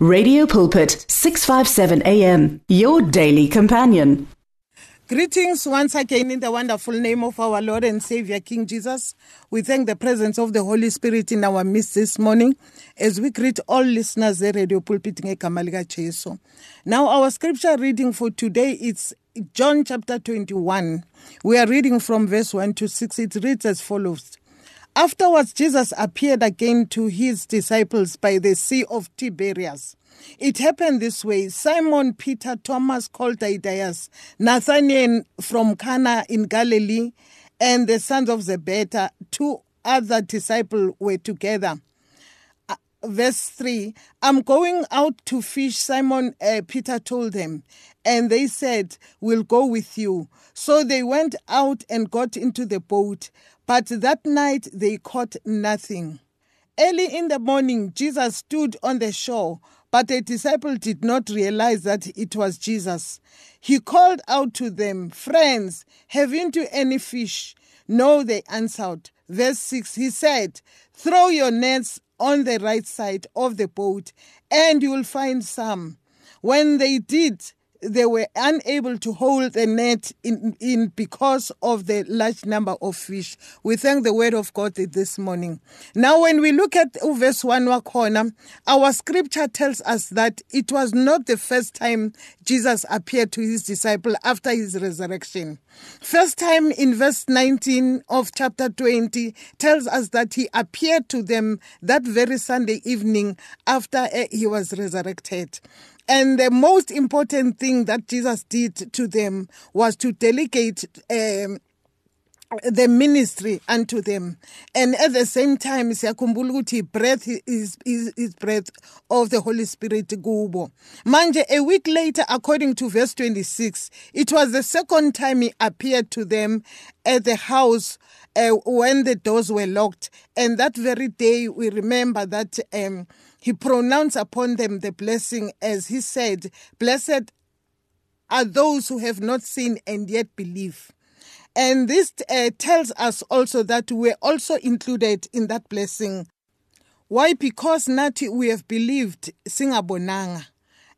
Radio Pulpit 657 AM your daily companion. Greetings once again in the wonderful name of our Lord and Savior King Jesus. We thank the presence of the Holy Spirit in our midst this morning as we greet all listeners at Radio Pulpit lika Jesu. Now our scripture reading for today is John chapter 21. We are reading from verse 1 to 6. It reads as follows. Afterwards, Jesus appeared again to his disciples by the Sea of Tiberias. It happened this way Simon, Peter, Thomas called Didymus, Nathanael from Cana in Galilee, and the sons of Zebedee, two other disciples were together. Verse 3 I'm going out to fish, Simon uh, Peter told them. And they said, We'll go with you. So they went out and got into the boat. But that night they caught nothing. Early in the morning, Jesus stood on the shore, but the disciple did not realize that it was Jesus. He called out to them, Friends, haven't you any fish? No, they answered. Verse 6 He said, Throw your nets on the right side of the boat, and you will find some. When they did, they were unable to hold the net in, in because of the large number of fish. We thank the word of God this morning. Now, when we look at verse 1 corner, our scripture tells us that it was not the first time Jesus appeared to his disciple after his resurrection. First time in verse 19 of chapter 20 tells us that he appeared to them that very Sunday evening after eh, he was resurrected. And the most important thing that Jesus did to them was to delegate um, the ministry unto them. And at the same time siyakhumbula ukuthi breath is, is, is breath of the holy spirit kubo. Manje a week later according to verse 26 it was the second time he appeared to them at the house uh, when the doors were locked. And that very day we remember that um, he pronounced upon them the blessing as he said blessed are those who have not seen and yet believe and this uh, tells us also that we're also included in that blessing. Why? Because Nati, we have believed Singabonanga.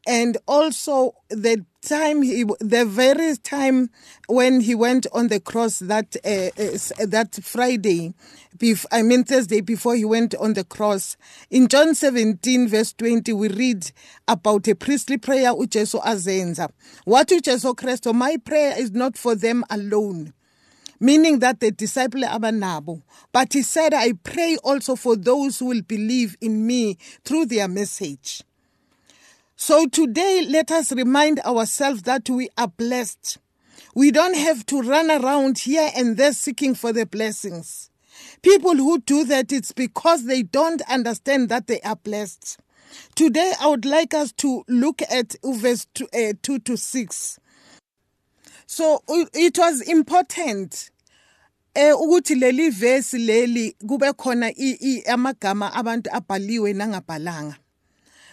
And also the time he, the very time when he went on the cross that uh, uh, that Friday, bef- I mean Thursday before he went on the cross. In John 17 verse 20 we read about a priestly prayer uJesu azenza. What uJesu Christ, my prayer is not for them alone meaning that the disciple abanabo. But he said, I pray also for those who will believe in me through their message. So today, let us remind ourselves that we are blessed. We don't have to run around here and there seeking for the blessings. People who do that, it's because they don't understand that they are blessed. Today, I would like us to look at verse 2, uh, 2 to 6. So it was important eh ukuthi leli verse leli kube khona amagama abantu abhaliwe nangabhalanga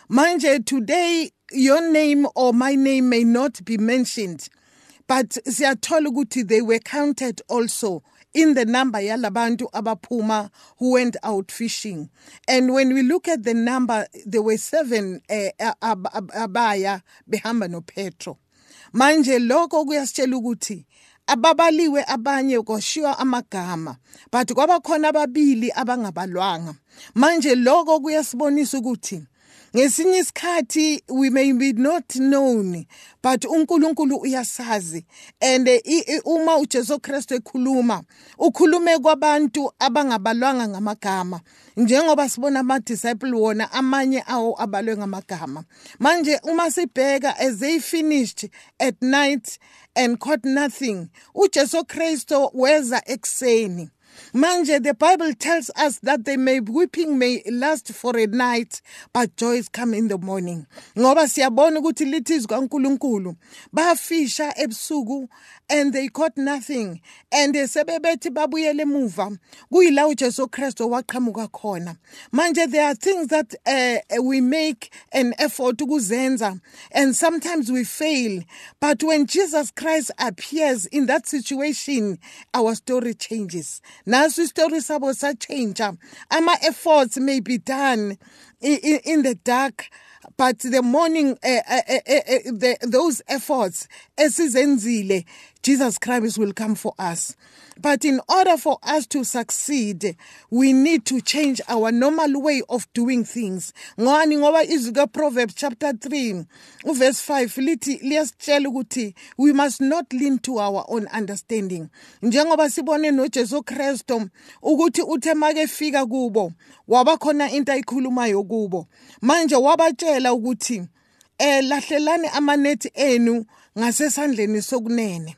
manje today your name or my name may not be mentioned but siyathola they were counted also in the number yalabantu abaphuma who went out fishing. And when we look at the number there were seven uh, abaya behamba no Petro manje lokho kuyasitshela ababaliwe abanye kwashiwa amagama but kwabakhona ababili abangabalwanga. Manje lokho kuyasibonisa ukuthi ngesinye isikhathi we may be not known but uNkulunkulu uyasazi. And uma uJesu Kristu ekhuluma ukhulume kwabantu abangabalwanga ngamagama. Njengoba sibona ama disciple wona amanye awo abalwe ngamagama. Manje uma sibheka as they finished at night and caught nothing uJesu Kristu weza ekseni Manje, the Bible tells us that they may weeping may last for a night, but joy is come in the morning. Ngoba siyabona ukuthi lithi izwi kaNkuluNkulu bafisha ebusuku and they caught nothing. And sebebethi babuyele emuva kuyila uJesu Kristu waqhamuka khona. Manje there are things that uh, we make an effort ukuzenza and sometimes we fail. But when Jesus Christ appears in that situation our story changes naso isitori sabo sa change ama efforts may be done in, in the dark but the morning uh, uh, uh, uh, the, those efforts esizenzile Jesus Christ will come for us. But in order for us to succeed we need to change our normal way of doing things. Ngani? Ngoba izwi kaProverbs chapter 3 uverse 5 lithi liyasitshela ukuthi we must not lean to our own understanding. Njengoba sibone noJesu Kristo ukuthi uthe make fika kubo waba khona into ayikhulumayo kubo. Manje wabatshela ukuthi eh lahlelani amanethi enu ngasesandleni sokunene.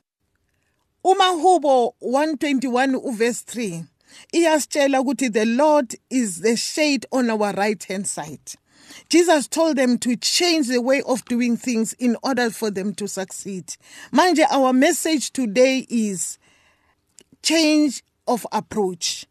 Umahubo 121 uverse 3 iyasitshela ukuthi the lord is the shade on our right hand side Jesus told them to change the way of doing things in order for them to succeed. Manje, our message today is change of approach.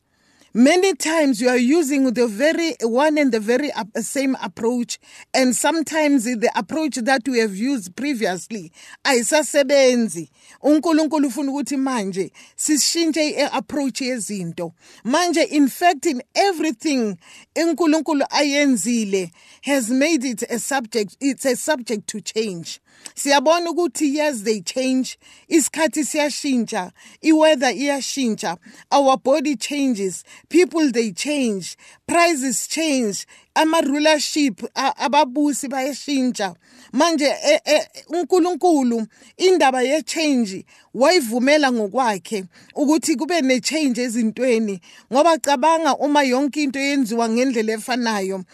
Many times you are using the very one and the very same approach, and sometimes the approach that we have used previously ayisasebenzi. uNkulunkulu ufuna ukuthi manje sishintshe i-approach yezinto. Manje in fact in everything uNkulunkulu ayenzile has made it a subject it's a subject to change. siyabona ukuthi yes they change isikhathi siyashintsha iweather iyashintsha our body changes people they change. Prices change. Ama-rulership ababusi bayashintsha. Manje e, e, uNkulunkulu indaba ye-change wayivumela ngokwakhe ukuthi kube ne-change ezintweni ngoba cabanga uma yonke into yenziwa ngendlela efanayo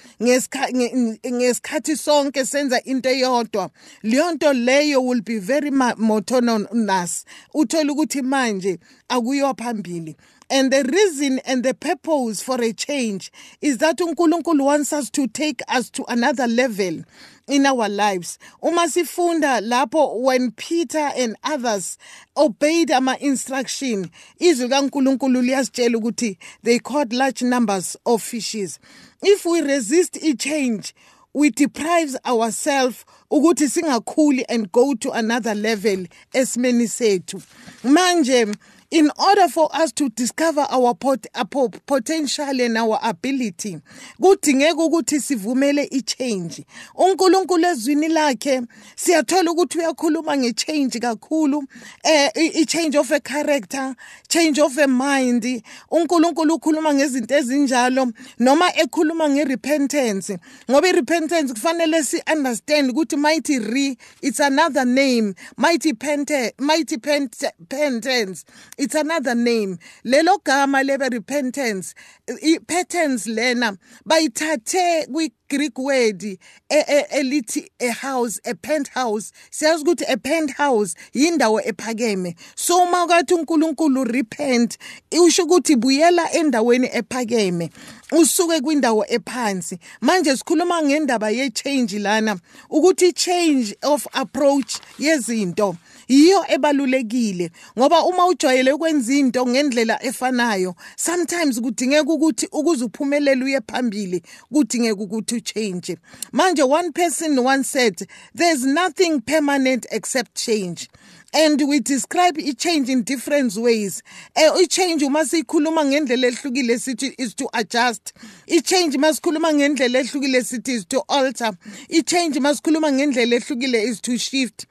ngesikhathi sonke senza into eyodwa leyo nto leyo will be very monotonous. Uthola ukuthi manje akuyiwa phambili. And the reason and the purpose for a change is that uNkulunkulu wants us to take us to another level in our lives. Uma sifunda lapho when Peter and others obeyed ama instruction, izwi kaNkulunkulu liyasitshela ukuthi they caught large numbers of fishes. If we resist a change, we deprive ourselves ukuthi singakhuli and go to another level esimeni sethu. Manje in order for us to discover our pot, uh, potential and our ability kudingeka ukuthi sivumele i-change. Unkulunkulu ezwini lakhe siyathola ukuthi uyakhuluma nge-change kakhulu eh i-change of a character change of a mind. Unkulunkulu ukhuluma ngezinto ezinjalo noma ekhuluma nge-repentance ngoba i-repentance kufanele si-understand ukuthi mighty re it's another name mighty pente mighty penitence it's another name. Lelo gama lebe repentance i-patterns lena bayithathe kwi-greek word e, e, elithi a house a penthouse. Siyazi ukuthi a penthouse yindawo ephakeme. So uma kathi unkulunkulu repent usho ukuthi buyela endaweni ephakeme usuke kwindawo ephansi. Manje sikhuluma ngendaba ye-change lana ukuthi change of approach yezinto. Yiyo ebalulekile ngoba uma ujwayele ukwenza into ngendlela efanayo sometimes kudingeka ukuthi ukuze uphumelele uye phambili kudingeka ukuthi uchange manje one person once said there's nothing permanent except change. And we describe i-change in different ways. Um i-change uma siyikhuluma ngendlela ehlukile sithi is to adjust. I-change uma sikhuluma ngendlela ehlukile sithi is to alter. I-change uma sikhuluma ngendlela ehlukile is to shift.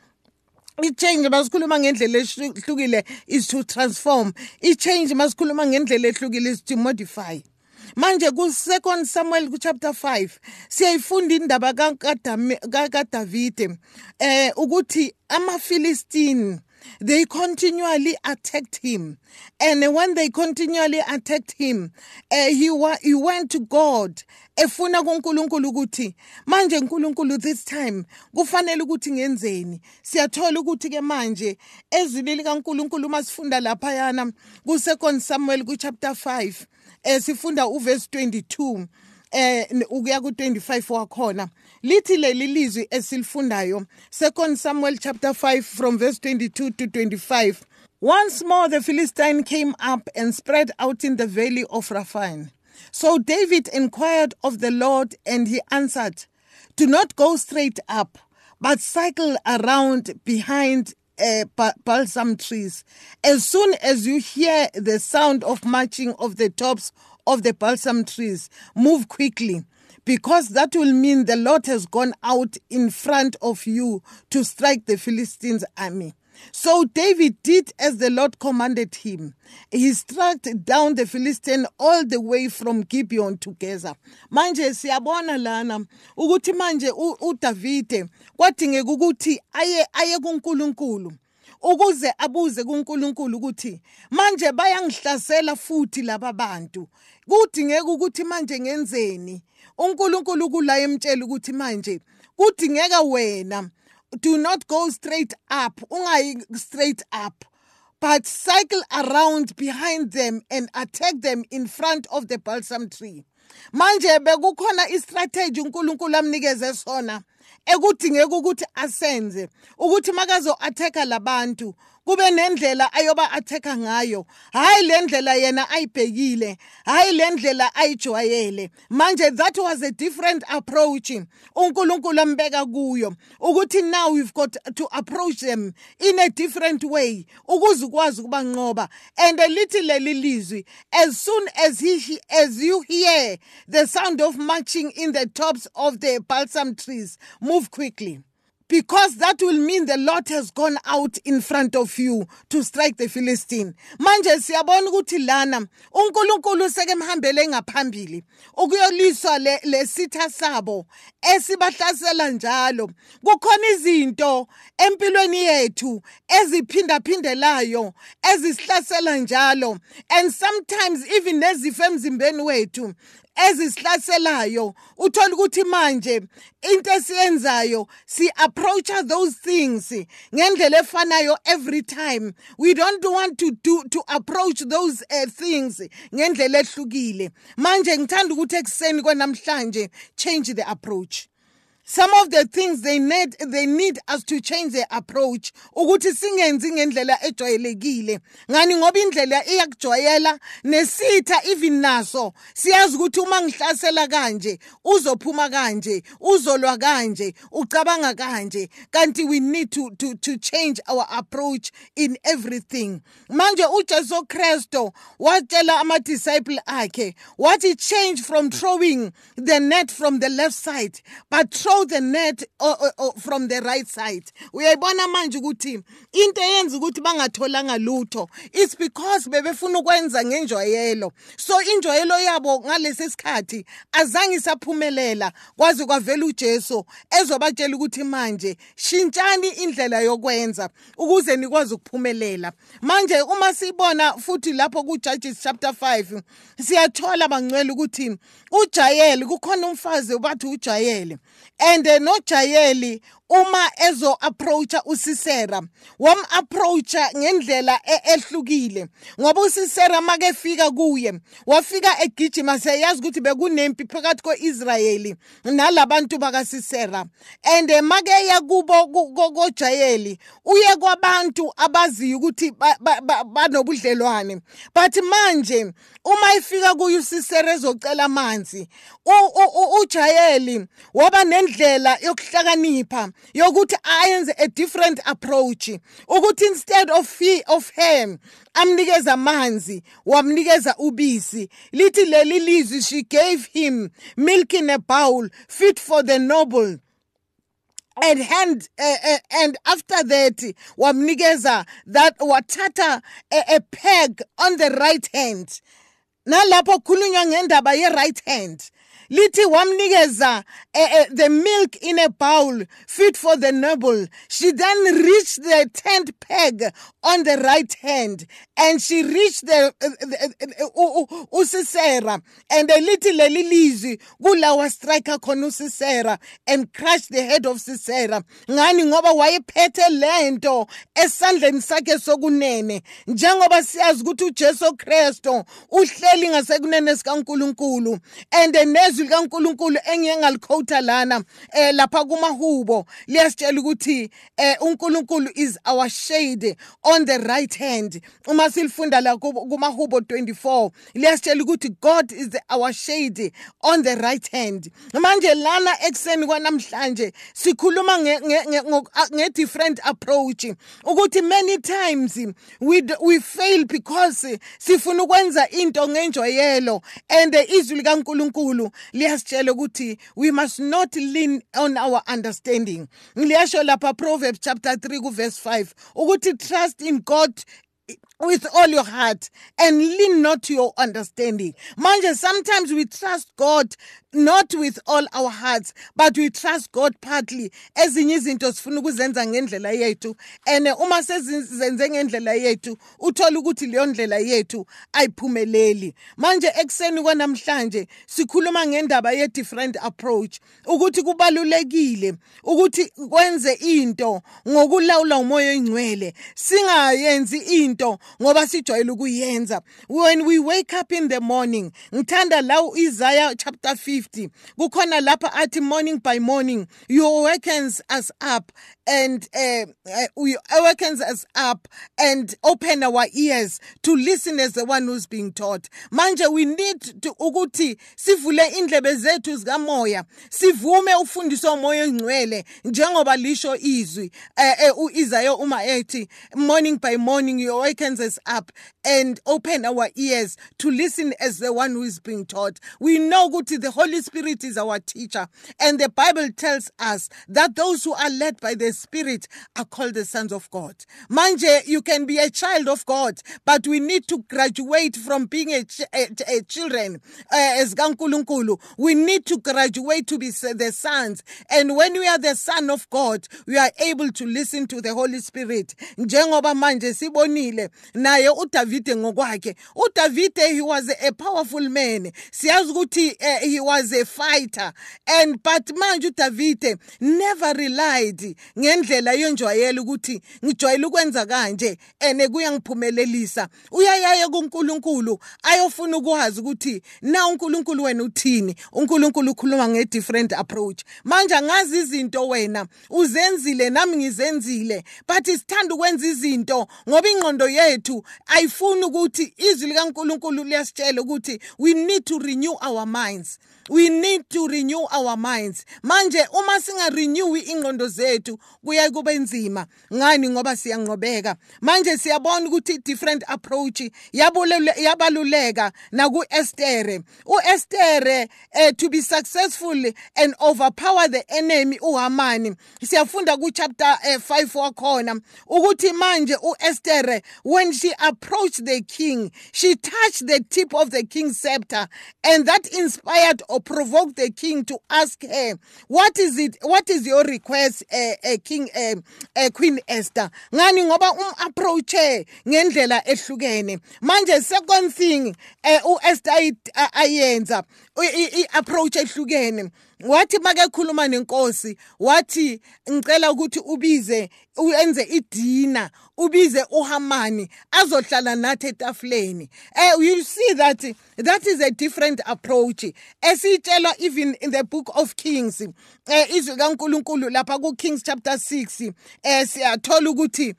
I-change masikhuluma ngendlela ehlukile is to transform. I-change masikhuluma ngendlela ehlukile is to modify. Manje ku-second samuel ku-chapter 5 siyayifunda indaba kadavide eh ukuthi amafilistini they continually attacked him. And when they continually attacked him uh, he, wa he went to god. Efuna kuNkulunkulu ukuthi manje uNkulunkulu this time kufanele ukuthi ngenzeni? Siyathola ukuthi ke manje ezwini likaNkulunkulu masifunda lapha yana ku 2 Samuel ku chapter 5 eh sifunda uverse 22 eh ukuya ku25 wakhona. Lithi leli lizwi esilifundayo 2 Samuel chapter 5 from verse 22 to 25 Once more the Philistine came up and spread out in the valley of Rephaim So David inquired of the Lord, and he answered, Do not go straight up, but cycle around behind uh, balsam trees. As soon as you hear the sound of marching of the tops of the balsam trees, move quickly. Because that will mean the Lord has gone out in front of you to strike the Philistines' army. So David did as the Lord commanded him. He struck down the Philistine all the way from Gibeon to Gaza. Manje siyabona lana ukuthi manje uDavide kwadingeka ukuthi aye aye kuNkulunkulu ukuze abuze kuNkulunkulu ukuthi manje bayangihlasela futhi laba bantu? Kudingeka ukuthi manje ngenzeni? uNkulunkulu kula emtshela ukuthi manje kudingeka wena do not go straight up ungayi straight up but cycle around behind them and attack them in front of the balsam tree. Manje bekukhona istrategy uNkulunkulu amnikeze sona. Ekudingeka ukuthi asenze ukuthi makazo attacker labantu kube nendlela ayoba atheka ngayo. Hayi le ndlela yena ayibhekile hayi le ndlela ayijwayele. Manje that was a different approach uNkulunkulu ambeka kuyo ukuthi now we've got to approach them in a different way ukuze ukwazi ukubanqoba and lithi leli lizwi as soon as he as you hear the sound of marching in the tops of the balsam trees move quickly because that will mean the Lord has gone out in front of you to strike the Philistine. Manje siyabona ukuthi lana uNkulunkulu seke mhambele ngaphambili ukuyoliswa le lesitha sabo esibahlasela njalo. Kukhona izinto empilweni yethu eziphinda phindelayo ezisihlasela njalo and sometimes even nezifo emzimbeni wethu ezisihlaselayo uthola ukuthi manje into esiyenzayo si approacha those things ngendlela efanayo every time. We don't want to do to approach those uh, things ngendlela ehlukile. Manje ngithanda ukuthi ekuseni kwanamhlanje change the approach some of the things they need they need us to change their approach. Ukuthi singenzi ngendlela ejwayelekile. Ngani? Ngoba indlela iyakujwayela nesitha even naso siyazi ukuthi uma ngihlasela kanje uzophuma kanje uzolwa kanje ucabanga kanje. Kanti we need to to to change our approach in everything. Manje uJesu Kristo watshela ama disciple akhe wathi change from throwing the net from the left side but throw throw the net or, or, or from the right side. Uyayibona manje ukuthi into eyenza ukuthi bangatholanga lutho it's because bebefuna ukwenza ngenjwayelo so injwayelo yabo ngalesi sikhathi azange isaphumelela. Kwaze kwavela uJesu ezobatshela ukuthi manje shintshani indlela yokwenza ukuze nikwazi ukuphumelela. Manje uma sibona futhi lapho ku Judges chapter 5 siyathola bangcwele ukuthi uJayeli kukhona umfazi bathi uJayeli and nojayeli uma ezo approacha usisera wam approacha ngendlela e-, ehlukile ngoba usisera make fika kuye wafika egijima seyazi ukuthi bekunempi phakathi ko-Israyeli nalabantu bakasisera. And make ya kubo kojayeli uye kwabantu abaziyo ukuthi banobudlelwane. But manje uma ifika kuye usisera ezocela amanzi ujayeli waba nendlela yokuhlakanipha yokuthi ayenze a different approach. Ukuthi instead of fee of him amnikeza amanzi wamnikeza ubisi. Lithi leli lizwi she gave him milk in a bowl fit for the noble. And hand uh, uh, and after that wamnikeza that wathatha a, a peg on the right hand. Nalapho khulunywa ngendaba ye right hand lithi wamnikeza uh, the milk in a bowl fit for the noble. She then reached the tenth peg on the right hand and she reached the usisera and lithi leli lizwi kulawa striker khona usisera and crushed the head of sisera. Ngani? Ngoba wayephethe lento esandleni sakhe sokunene. Njengoba siyazi ukuthi uJesu Kristo uhleli ngasekunene sikaNkuluNkulu and nezwi ilizwi likaNkuluNkulu engiye ngaliquote lana eh lapha kumahubo liyasitshela ukuthi eh uNkulunkulu is our shade on the right hand. Uma silifunda la kumahubo 24 liyasitshela ukuthi God is the, our shade on the right hand. Manje lana ekseni kwanamhlanje sikhuluma nge, nge, nge different approach. Ukuthi many times we we fail because sifuna ukwenza into ngenjwayelo and izwi likaNkulunkulu liyasitshela ukuthi we must not lean on our understanding liyasho lapha proverbs chapter 3 kuverse 5 ukuthi trust in god with all your heart and lean not to your understanding. Manje, sometimes we trust God not with all our hearts but we trust God partly. Ezinye izinto sifuna ukuzenza ngendlela yethu. And uma sezenze ngendlela yethu uthola ukuthi leyo ndlela yethu ayiphumeleli. Manje ekseni kwanamhlanje sikhuluma ngendaba ye different approach ukuthi kubalulekile ukuthi kwenze into ngokulawula umoya oyingcwele. Singayenzi into ngoba sijwayele ukuyenza. When we wake up in the morning ngithanda la Isaiah chapter 50 kukhona lapha athi morning by morning you awakens us up and uh, awakens us up and open our ears to listen as the one who's being taught. Manje we need to ukuthi sivule indlebe zethu zikamoya sivume ufundiswa umoya ongcwele njengoba lisho izwi uh, uh, uIsaiah uma ethi morning by morning you awakens us up and open our ears to listen as the one who is being taught. We know ukuthi the holy spirit is our teacher and the bible tells us that those who are led by the spirit are called the sons of god. Manje you can be a child of god but we need to graduate from being a, ch a, a children uh, as kankulunkulu. We need to graduate to be the sons. And when we are the son of god we are able to listen to the holy spirit. Njengoba manje sibonile naye uDavide ngokwakhe. uDavide he was a powerful man. Siyazi ukuthi uh, he was a fighter. And but manje uDavide never relied ngendlela yonjwayela ukuthi ngijwayele ukwenza kanje ene kuyangiphumelelisa. Uyayaya kuNkulunkulu ayofuna ukwazi ukuthi na uNkulunkulu wena uthini? uNkulunkulu ukhuluma nge different approach. Manje angazi izinto wena uzenzile nami ngizenzile but sithanda ukwenza izinto ngoba ingqondo yethu ayifuni ukuthi izwi likaNkulunkulu liyasitshela ukuthi we need to renew our minds. We need to renew our minds. Manje uma singarenew ingqondo zethu kuya kube nzima. Ngani? Ngoba siyanqobeka. Manje siyabona ukuthi different approach yabaluleka naku Esther uEsther eh, to be successful and overpower the enemy uHamani. Siyafunda ku chapter eh, 5 wakhona ukuthi manje uEsther when she approached the king. She touched the tip of the king's scepter and that inspired or provoked the king to ask her what is it what is your request uh, uh, king uh, uh, queen esther? Ngani ngoba um approache ngendlela ehlukene? Manje second thing uh, uesther ayenza i approach ehlukene. Wathi make khuluma nenkosi wathi ngicela ukuthi ubize uyenze idina ubize uHamani azohlala nathi etafuleni. Eh you see that that is a different approach esitshelwa even in the book of kings eh izwi kaNkuluNkulu lapha ku Kings chapter 6 eh siyathola ukuthi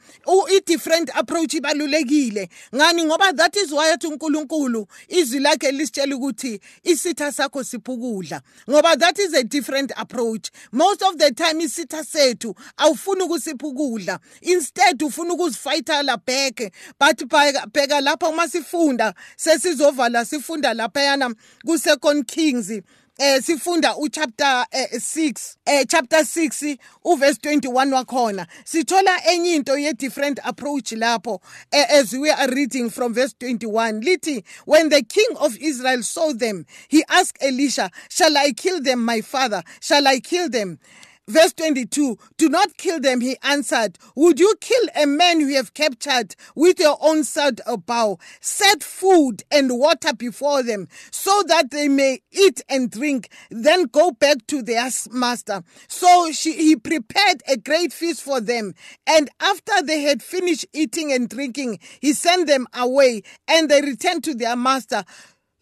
i different approach ibalulekile. Ngani? Ngoba that is why athi uNkulunkulu izwi lakhe lisitshela ukuthi isitha sakho siphukudla ngoba that is a different approach. Most of the time isitha sethu awufuni ukusiphukudla. Instead ufuna ukuzifayithala back but bheka lapha uma sifunda sesizovala sifunda laphayana ku second kings eh sifunda uchapter eh, 6 eh chapter 6 uverse 21 wakhona. Sithola enye into ye different approach lapho eh, as we are reading from verse 21 lithi when the king of Israel saw them he asked Elisha shall I kill them my father? Shall I kill them Verse 22 Do not kill them, he answered. Would you kill a man you have captured with your own sword or bow? Set food and water before them so that they may eat and drink, then go back to their master. So she, he prepared a great feast for them. And after they had finished eating and drinking, he sent them away and they returned to their master.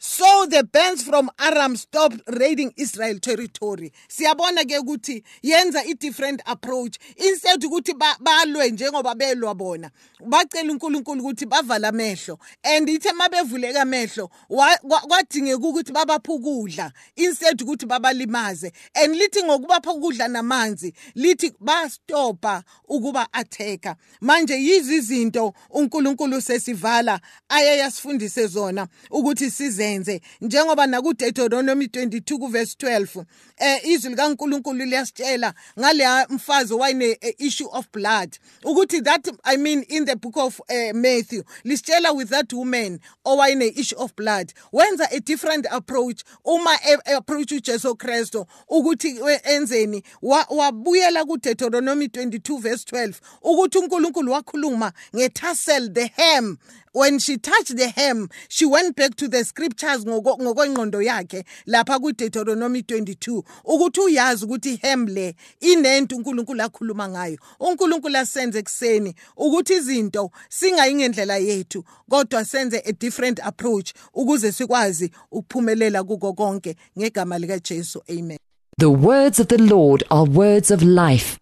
So the bands from Aram stopped raiding Israel territory. Siyabona ke ukuthi yenza i different approach. Instead ukuthi balwe njengoba belwa bona. Bacela uNkulunkulu ukuthi bavala amehlo. And ithe mabevuleka amehlo kwadingeka ukuthi babapha ukudla instead ukuthi babalimaze. And lithi ngokubapha ukudla namanzi lithi bastopa ukuba attacker. Manje yizi izinto uNkulunkulu sesivala ayeyasifundise zona ukuthi size singenze njengoba naku Deuteronomy 22 kuverse 12 eh izwi likaNkuluNkulu liyasitshela ngale mfazi wayine issue of blood ukuthi that i mean in the book of uh, Matthew lisitshela with that woman owayine issue of blood wenza a different approach uma e, approach uJesu Kristo ukuthi enzeni wabuyela ku Deuteronomy 22 verse 12 ukuthi uNkulunkulu wakhuluma ngetassel the hem when she touched the hem she went back to the scriptures ngokwengqondo yakhe lapha kuDeuteronomy 22 ukuthi uyazi ukuthi hem le inento uNkulunkulu akhuluma ngayo. uNkulunkulu asenze ekseni ukuthi izinto singayingendlela yethu kodwa senze a different approach ukuze sikwazi ukuphumelela kuko konke ngegama lika Jesu amen. The words of the Lord are words of life.